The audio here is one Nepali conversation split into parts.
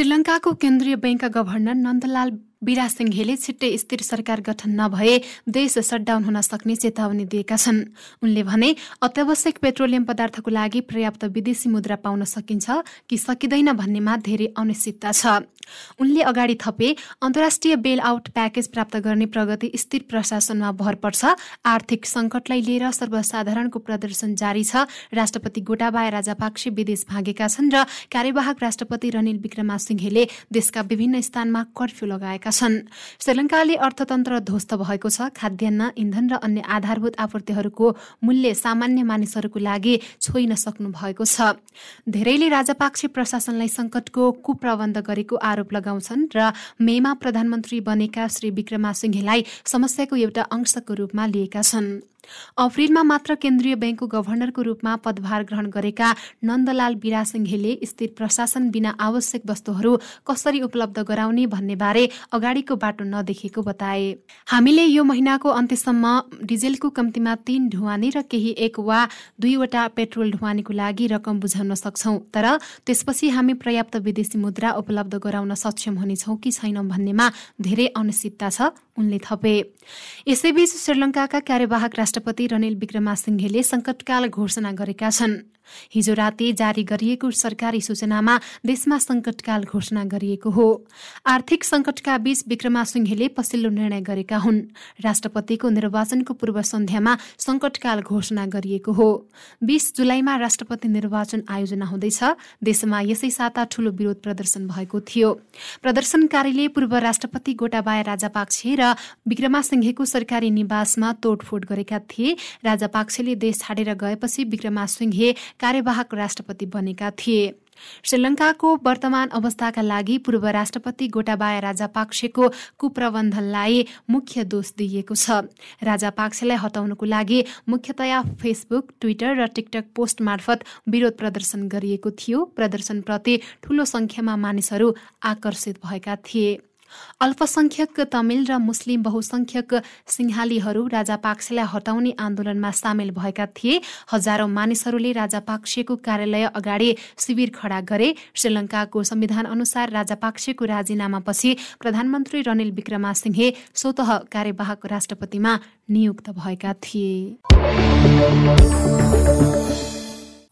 श्रीलङ्काको केन्द्रीय बैंकका गभर्नर नन्दलाल सिंहेले छिट्टै स्थिर सरकार गठन नभए देश सटडाउन हुन सक्ने चेतावनी दिएका छन्। उनले भने अत्यावश्यक पेट्रोलियम पदार्थको लागि पर्याप्त विदेशी मुद्रा पाउन सकिन्छ कि सकिँदैन भन्नेमा धेरै अनिश्चितता छ। उनले अगाडि थपे अन्तर्राष्ट्रिय बेल आउट प्याकेज प्राप्त गर्ने प्रगति स्थिर प्रशासनमा भर पर्छ। आर्थिक संकटलाई लिएर सर्वसाधारणको प्रदर्शन जारी छ। राष्ट्रपति गोटाबाय राजापाक्से विदेश भागेका छन् र कार्यवाहक राष्ट्रपति रनिल विक्रमासिंहेले देशका विभिन्न स्थानमा कर्फ्यू लगाएका छन्। श्रीलङ्काले अर्थतन्त्र ध्वस्त भएको छ। खाद्यान्न इन्धन र अन्य आधारभूत आपूर्तिहरूको मूल्य सामान्य मानिसहरूको लागि छोइन सक्नु भएको छ। धेरैले राजापाक्ष प्रशासनलाई संकटको कुप्रबन्ध गरेको आरोप लगाउँछन् र मेमा प्रधानमन्त्री बनेका श्री विक्रमा समस्याको एउटा अंशको रूपमा लिएका छन्। अप्रेलमा मात्र केन्द्रीय ब्याङ्कको गभर्नरको रूपमा पदभार ग्रहण गरेका नन्दलाल बिरासिंहेले स्थिर प्रशासन बिना आवश्यक वस्तुहरू कसरी उपलब्ध गराउने भन्ने बारे अगाडिको बाटो नदेखेको बताए। हामीले यो महिनाको अन्त्यसम्म डिजेलको कम्तीमा तीन ढुवानी र केही एक वा दुईवटा पेट्रोल ढुवानीको लागि रकम बुझाउन सक्छौ तर त्यसपछि हामी पर्याप्त विदेशी मुद्रा उपलब्ध गराउन सक्षम हुनेछौ कि छैनौं भन्नेमा धेरै अनिश्चितता छ उनले थपे। यसैबीच श्रीलङ्काका कार्यवाहक राष्ट्रपति रनिल विक्रमासिंहेले संकटकाल घोषणा गरेका छन्। हिजो राति जारी गरिएको सरकारी सूचनामा देशमा संकटकाल घोषणा गरिएको हो। आर्थिक संकटका बीच विक्रमा सिंहेले पछिल्लो निर्णय गरेका हुन्। राष्ट्रपतिको निर्वाचनको पूर्व सन्ध्यामा संकटकाल घोषणा गरिएको हो। बीस जुलाईमा राष्ट्रपति निर्वाचन आयोजना हुँदैछ। देशमा यसै साता ठूलो विरोध प्रदर्शन भएको थियो। प्रदर्शनकारीले पूर्व राष्ट्रपति गोटाबाया राजापाक्से र विक्रमासिंहेको सरकारी निवासमा तोडफोड गरेका थिए। राजापाक्सेले देश छाडेर गएपछि विक्रमासिंहे कार्यवाहक राष्ट्रपति बनेका थिए। श्रीलङ्काको वर्तमान अवस्थाका लागि पूर्व राष्ट्रपति गोटाबाया राजापाक्सेको कुप्रबन्धनलाई मुख्य दोष दिइएको छ। राजापाक्सेलाई हटाउनको लागि मुख्यतया फेसबुक ट्विटर र टिकटक पोस्ट मार्फत विरोध प्रदर्शन गरिएको थियो। प्रदर्शनप्रति ठूलो संख्यामा मानिसहरू आकर्षित भएका थिए। अल्पसंख्यक तमिल र मुस्लिम बहुसंख्यक सिंहालीहरू राजापाक्सेलाई हटाउने आन्दोलनमा सामेल भएका थिए। हजारौं मानिसहरूले राजापाक्सेको कार्यालय अगाडि शिविर खडा गरे। श्रीलंकाको संविधान अनुसार राजापाक्सेको राजीनामापछि प्रधानमन्त्री रनिल विक्रमासिंहे स्वत कार्यवाहक राष्ट्रपतिमा नियुक्त भएका थिए।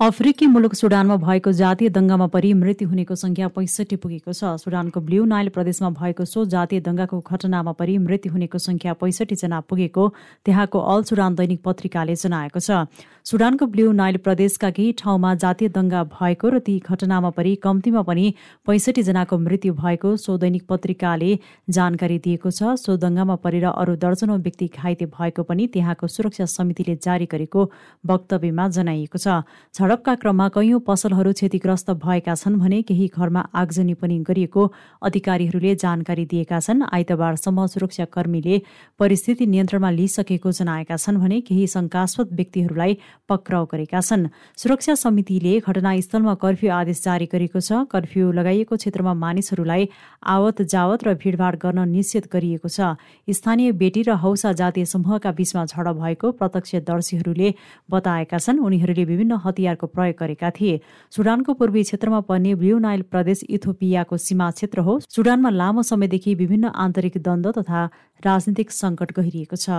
अफ्रिकी मुलुक सुडानमा भएको जातीय दङ्गामा परि मृत्यु हुनेको संख्या पैँसठी पुगेको छ। सुडानको ब्लू नाइल प्रदेशमा भएको सो जातीय दङ्गाको घटनामा परि मृत्यु हुनेको संख्या पैँसठी जना पुगेको त्यहाँको अल सुडान दैनिक पत्रिकाले जनाएको छ। सुडानको ब्लू नाइल प्रदेशका केही ठाउँमा जातीय दङ्गा भएको र ती घटनामा परि कम्तीमा पनि पैँसठी जनाको मृत्यु भएको सो दैनिक पत्रिकाले जानकारी दिएको छ। सो दङ्गामा परेर अरू दर्जनौं व्यक्ति घाइते भएको पनि त्यहाँको सुरक्षा समितिले जारी गरेको वक्तव्यमा जनाइएको छ। झडपका क्रममा कैयौं पसलहरू क्षतिग्रस्त भएका छन् भने केही घरमा आगजनी पनि गरिएको अधिकारीहरूले जानकारी दिएका छन्। आइतबारसम्म सुरक्षाकर्मीले परिस्थिति नियन्त्रणमा लिइसकेको जनाएका छन् भने केही शंकास्पद व्यक्तिहरूलाई पक्राउ गरेका छन्। सुरक्षा समितिले घटनास्थलमा कर्फ्यू आदेश जारी गरेको छ। कर्फ्यू लगाइएको क्षेत्रमा मानिसहरूलाई आवत जावत र भिडभाड गर्न निषेध गरिएको छ। स्थानीय बेटी र हौसा जातीय समूहका बीचमा झडप भएको प्रत्यक्षदर्शीहरूले बताएका छन्। उनीहरूले विभिन्न हतियार हतियारको प्रयोग गरेका थिए। सुडानको पूर्वी क्षेत्रमा पर्ने ब्लू नाइल प्रदेश इथोपियाको सीमा क्षेत्र हो। सुडानमा लामो समयदेखि विभिन्न आन्तरिक द्वन्द तथा राजनीतिक सङ्कट गहिरिएको छ।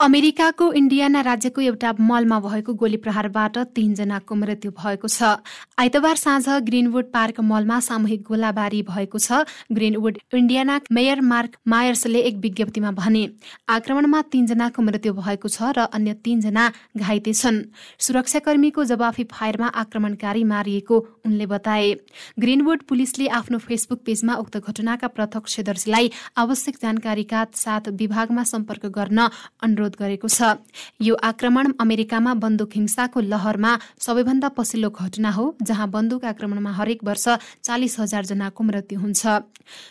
अमेरिकाको इन्डियाना राज्यको एउटा मलमा भएको गोली प्रहारबाट तीनजनाको मृत्यु भएको छ। आइतबार साँझ ग्रिनवुड पार्क मलमा सामूहिक गोलाबारी भएको छ। ग्रिनवुड इन्डियाना मेयर मार्क मायर्सले एक विज्ञप्तिमा भने आक्रमणमा तीनजनाको मृत्यु भएको छ र अन्य तीनजना घाइते छन्। सुरक्षाकर्मीको जवाफी फायरमा आक्रमणकारी मारिएको उनले बताए। ग्रिनवुड पुलिसले आफ्नो फेसबुक पेजमा उक्त घटनाका प्रत्यक्षदर्शीलाई आवश्यक जानकारीका साथ विभागमा सम्पर्क गर्न अनुरोध अनुरोध गरेको छ। यो आक्रमण अमेरिकामा बन्दुक हिंसाको लहरमा सबैभन्दा पछिल्लो घटना हो जहाँ बन्दुक आक्रमणमा हरेक वर्ष चालिस हजार जनाको मृत्यु हुन्छ।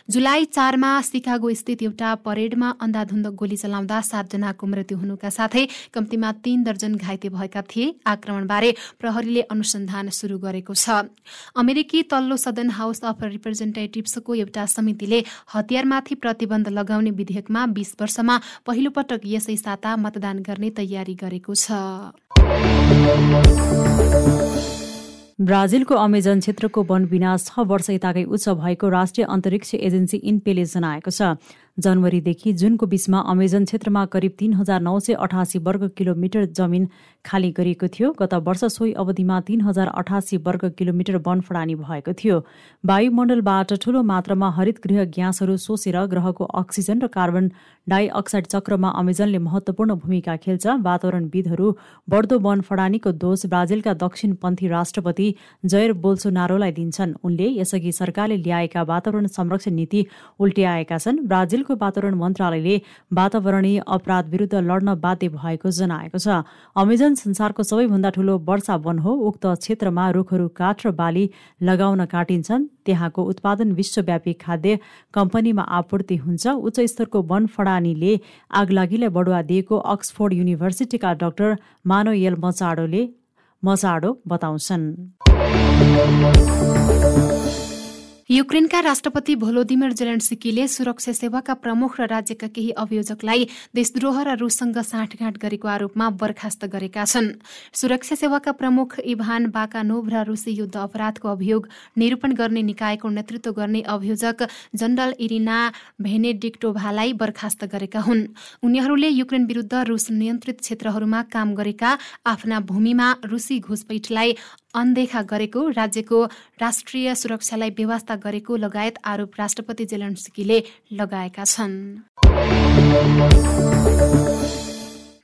जुलाई चारमा सिकागो स्थित एउटा परेडमा अन्धाधुन्द गोली चलाउँदा सातजनाको मृत्यु हुनुका साथै कम्तीमा तीन दर्जन घाइते भएका थिए। आक्रमणबारे प्रहरीले अनुसन्धान शुरू गरेको छ। अमेरिकी तल्लो सदन हाउस अफ रिप्रेजेन्टेटिभ्सको एउटा समितिले हतियारमाथि प्रतिबन्ध लगाउने विधेयकमा बीस वर्षमा पहिलो पटक यसै साता मतदान गर्ने तयारी गरेको छ। ब्राजिलको अमेजन क्षेत्रको वन विनाश छ वर्ष यताकै उच्च भएको राष्ट्रिय अन्तरिक्ष एजेन्सी इन्पेले जनाएको छ। जनवरीदेखि जुनको बीचमा अमेजन क्षेत्रमा करिब तीन हजार नौ सय अठासी वर्ग किलोमिटर जमिन खाली गरिएको थियो। गत वर्ष सोही अवधिमा तीन हजार अठासी वर्ग किलोमिटर वन फडानी भएको थियो। वायुमण्डलबाट ठूलो मात्रामा हरित गृह ग्यासहरू सोसेर ग्रहको अक्सिजन र कार्बन डाइअक्साइड चक्रमा अमेजनले महत्वपूर्ण भूमिका खेल्छ। वातावरणविदहरू बढ्दो वन फडानीको दोष ब्राजिलका दक्षिणपन्थी राष्ट्रपति जयर बोल्सोनारोलाई दिन्छन्। उनले यसअघि सरकारले ल्याएका वातावरण संरक्षण नीति उल्ट्याएका छन्। ब्राजिल ब्राजिलको वातावरण मन्त्रालयले वातावरणीय अपराध विरुद्ध लड्न बाध्य भएको जनाएको छ। अमेजन संसारको सबैभन्दा ठूलो वर्षा वन हो। उक्त क्षेत्रमा रुखहरू काठ र बाली लगाउन काटिन्छन्। त्यहाँको उत्पादन विश्वव्यापी खाद्य कम्पनीमा आपूर्ति हुन्छ। उच्च स्तरको वन फडानीले आगलागीलाई बढुवा दिएको अक्सफोर्ड युनिभर्सिटीका डाक्टर मानोयल मचाडोले मचाडो बताउँछन्। युक्रेनका राष्ट्रपति भोलोदिमिर जेलेन्स्कीले सुरक्षा सेवाका प्रमुख र राज्यका केही अभियोजकलाई देशद्रोह र रूससँग साँठगाँठ गरेको आरोपमा बर्खास्त गरेका छन्। सुरक्षा सेवाका प्रमुख इभान बाकानोभ र रुसी युद्ध अपराधको अभियोग निरूपण गर्ने निकायको नेतृत्व गर्ने अभियोजक जनरल इरिना भेनेडिक्टोभालाई बर्खास्त गरेका हुन्। उनीहरूले युक्रेन विरुद्ध रुस नियन्त्रित क्षेत्रहरूमा काम गरेका आफ्ना भूमिमा रुसी घुसपैठलाई अनदेखा गरेको राज्यको राष्ट्रिय सुरक्षालाई व्यवस्था गरेको लगायत आरोप राष्ट्रपति जेलेन्स्कीले लगाएका छन्।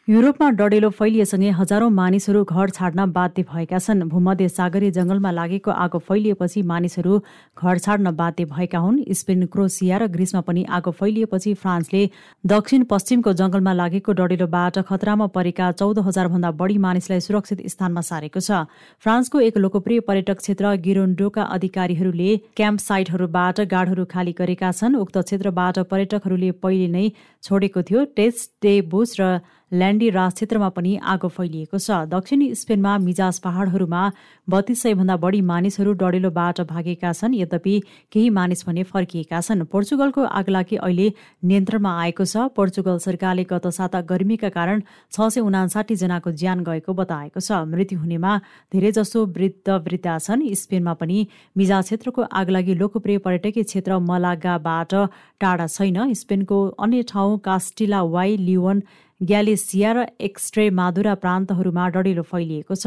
युरोपमा डडेलो फैलिएसँगै हजारौं मानिसहरू घर छाड्न बाध्य भएका छन्। भूमध्य सागरीय जंगलमा लागेको आगो फैलिएपछि मानिसहरू घर छाड्न बाध्य भएका हुन्। स्पेन क्रोसिया र ग्रिसमा पनि आगो फैलिएपछि फ्रान्सले दक्षिण पश्चिमको जंगलमा लागेको डडेलोबाट खतरामा परेका चौध हजार भन्दा बढी मानिसलाई सुरक्षित स्थानमा सारेको छ। फ्रान्सको एक लोकप्रिय पर्यटक क्षेत्र गिरोन्डोका अधिकारीहरूले क्याम्प साइटहरूबाट गाडहरू खाली गरेका छन्। उक्त क्षेत्रबाट पर्यटकहरूले पहिले नै छोडेको थियो। टेस्ट डे बुस र ल्यान्डी राज क्षेत्रमा पनि आगो फैलिएको छ। दक्षिणी स्पेनमा मिजाज पहाडहरूमा बत्तीस सय भन्दा बढी मानिसहरू डडेलोबाट भागेका छन्। यद्यपि केही मानिस भने फर्किएका छन्। पोर्चुगलको आगलागी अहिले नियन्त्रणमा आएको छ। पोर्चुगल सरकारले गत साता गर्मीका कारण छ सय उनासाठी जनाको ज्यान गएको बताएको छ। मृत्यु हुनेमा धेरैजसो वृद्ध वृद्धा छन्। स्पेनमा पनि मिजाज क्षेत्रको आगलागी लोकप्रिय पर्यटकीय क्षेत्र मलागाबाट टाढा छैन। स्पेनको अन्य ठाउँ कास्टिला वाई लियोन ग्यालेसिया र एक्स्ट्रे मादुरा प्रान्तहरूमा डढेलो फैलिएको छ।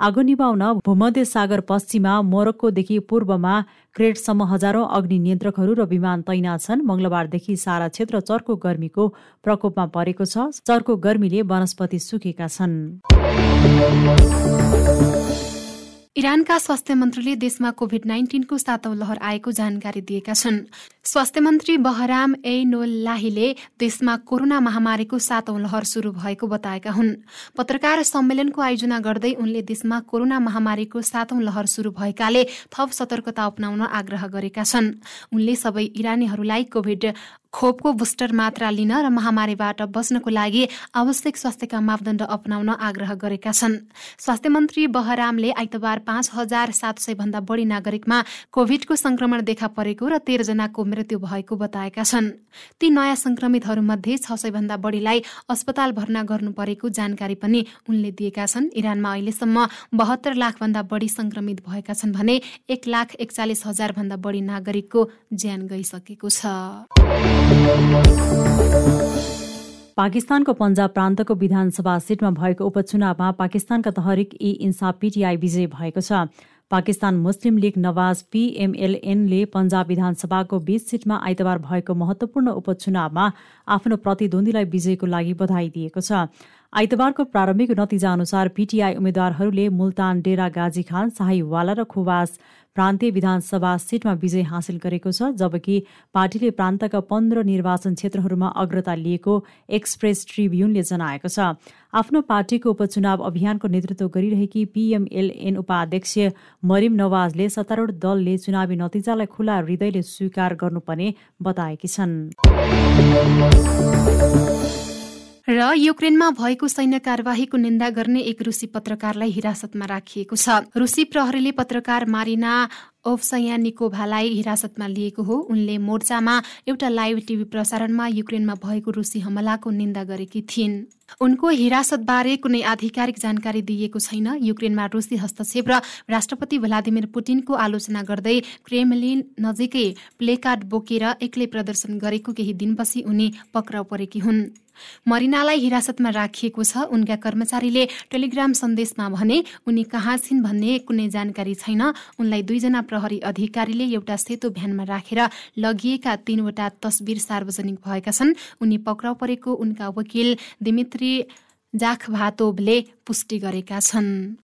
आगो निभाउन भूमध्य सागर पश्चिममा मोरक्कोदेखि पूर्वमा क्रेटसम्म हजारौं अग्नि नियन्त्रकहरू र विमान तैनात छन्। मंगलबारदेखि सारा क्षेत्र चर्को गर्मीको प्रकोपमा परेको छ। चर्को गर्मीले वनस्पति सुकेका छन्। इरानका स्वास्थ्य मन्त्रीले देशमा कोभिड नाइन्टिनको सातौं लहर आएको जानकारी दिएका छन्। स्वास्थ्य मन्त्री बहराम एनोल्लाहीले देशमा कोरोना महामारीको सातौं लहर शुरू भएको बताएका हुन्। पत्रकार सम्मेलनको आयोजना गर्दै उनले देशमा कोरोना महामारीको सातौं लहर शुरू भएकाले थप सतर्कता अप्नाउन आग्रह गरेका छन्। उनले सबै इरानीहरूलाई कोभिड खोपको बुस्टर मात्रा लिन र महामारीबाट बच्नको लागि आवश्यक स्वास्थ्यका मापदण्ड अपनाउन आग्रह गरेका छन्। स्वास्थ्य मन्त्री बहरामले आइतबार पाँच हजार सात सय भन्दा बढी नागरिकमा कोभिडको संक्रमण देखा परेको र तेह्रजनाको मृत्यु भएको बताएका छन्। ती नयाँ संक्रमितहरूमध्ये छ सय भन्दा बढीलाई अस्पताल भर्ना गर्नु परेको जानकारी पनि उनले दिएका छन्। इरानमा अहिलेसम्म बहत्तर लाख भन्दा बढी संक्रमित भएका छन् भने एक लाख एकचालिस हजार भन्दा बढी नागरिकको ज्यान गइसकेको छ। पाकिस्तानको पन्जाब प्रान्तको विधानसभा सिटमा भएको उपचुनावमा पाकिस्तानका तहरिक ई इन्साफ पीटीआई विजय भएको छ। पाकिस्तान मुस्लिम लीग नवाज पीएमएलएनले पन्जाब विधानसभाको बीस सिटमा आइतबार भएको महत्वपूर्ण उपचुनावमा आफ्नो प्रतिद्वन्दीलाई विजयको लागि बधाई दिएको छ। आइतबारको प्रारम्भिक नतिजा अनुसार पीटीआई उम्मेद्वारहरूले मुल्तान डेरा गाजी खान शाहीवाला र खुवास प्रान्तीय विधानसभा सिटमा विजय हासिल गरेको छ जबकि पार्टीले प्रान्तका पन्ध्र निर्वाचन क्षेत्रहरूमा अग्रता लिएको एक्सप्रेस ट्रिब्युनले जनाएको छ। आफ्नो पार्टीको उपचुनाव अभियानको नेतृत्व गरिरहेकी पीएमएलएन उपाध्यक्ष मरिम नवाजले सत्तारूढ दलले चुनावी नतिजालाई खुला हृदयले स्वीकार गर्नुपर्ने बताएकी छन्। र युक्रेनमा भएको सैन्य कार्यवाहीको निन्दा गर्ने एक रुसी पत्रकारलाई हिरासतमा राखिएको छ। रुसी प्रहरीले पत्रकार मारिना ओभसयानिकोभालाई हिरासतमा लिएको हो। उनले मोर्चामा एउटा लाइभ टिभी प्रसारणमा युक्रेनमा भएको रुसी हमलाको निन्दा गरेकी थिइन्। उनको हिरासतबारे कुनै आधिकारिक जानकारी दिइएको छैन। युक्रेनमा रुसी हस्तक्षेप र राष्ट्रपति भ्लादिमिर पुटिनको आलोचना गर्दै क्रेमलिन नजिकै प्लेकार्ड बोकेर एक्लै प्रदर्शन गरेको केही दिनपछि उनी पक्राउ परेकी हुन्। मरिनालाई हिरासतमा राखिएको छ। उनका कर्मचारीले टेलिग्राम सन्देशमा भने उनी कहाँ छिन् भन्ने कुनै जानकारी छैन। उनलाई दुईजना प्रहरी अधिकारीले एउटा सेतो भ्यानमा राखेर लगिएका तीनवटा तस्बिर सार्वजनिक भएका छन्। उनी पक्राउ परेको उनका वकिल दिमित्री जाखभातोभले पुष्टि गरेका छन्।